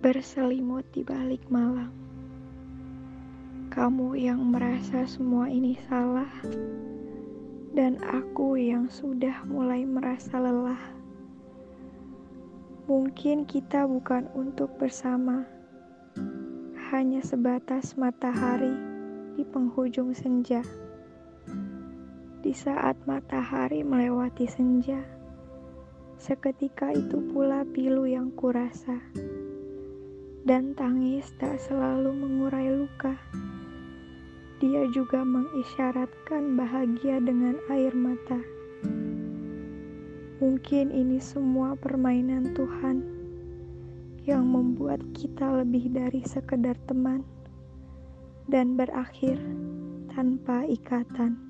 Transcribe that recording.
berselimut di balik malam. Kamu yang merasa semua ini salah, dan aku yang sudah mulai merasa lelah. Mungkin kita bukan untuk bersama, hanya sebatas matahari di penghujung senja. Di saat matahari melewati senja, seketika itu pula pilu yang kurasa dan tangis tak selalu mengurai luka. Dia juga mengisyaratkan bahagia dengan air mata. Mungkin ini semua permainan Tuhan yang membuat kita lebih dari sekedar teman dan berakhir tanpa ikatan.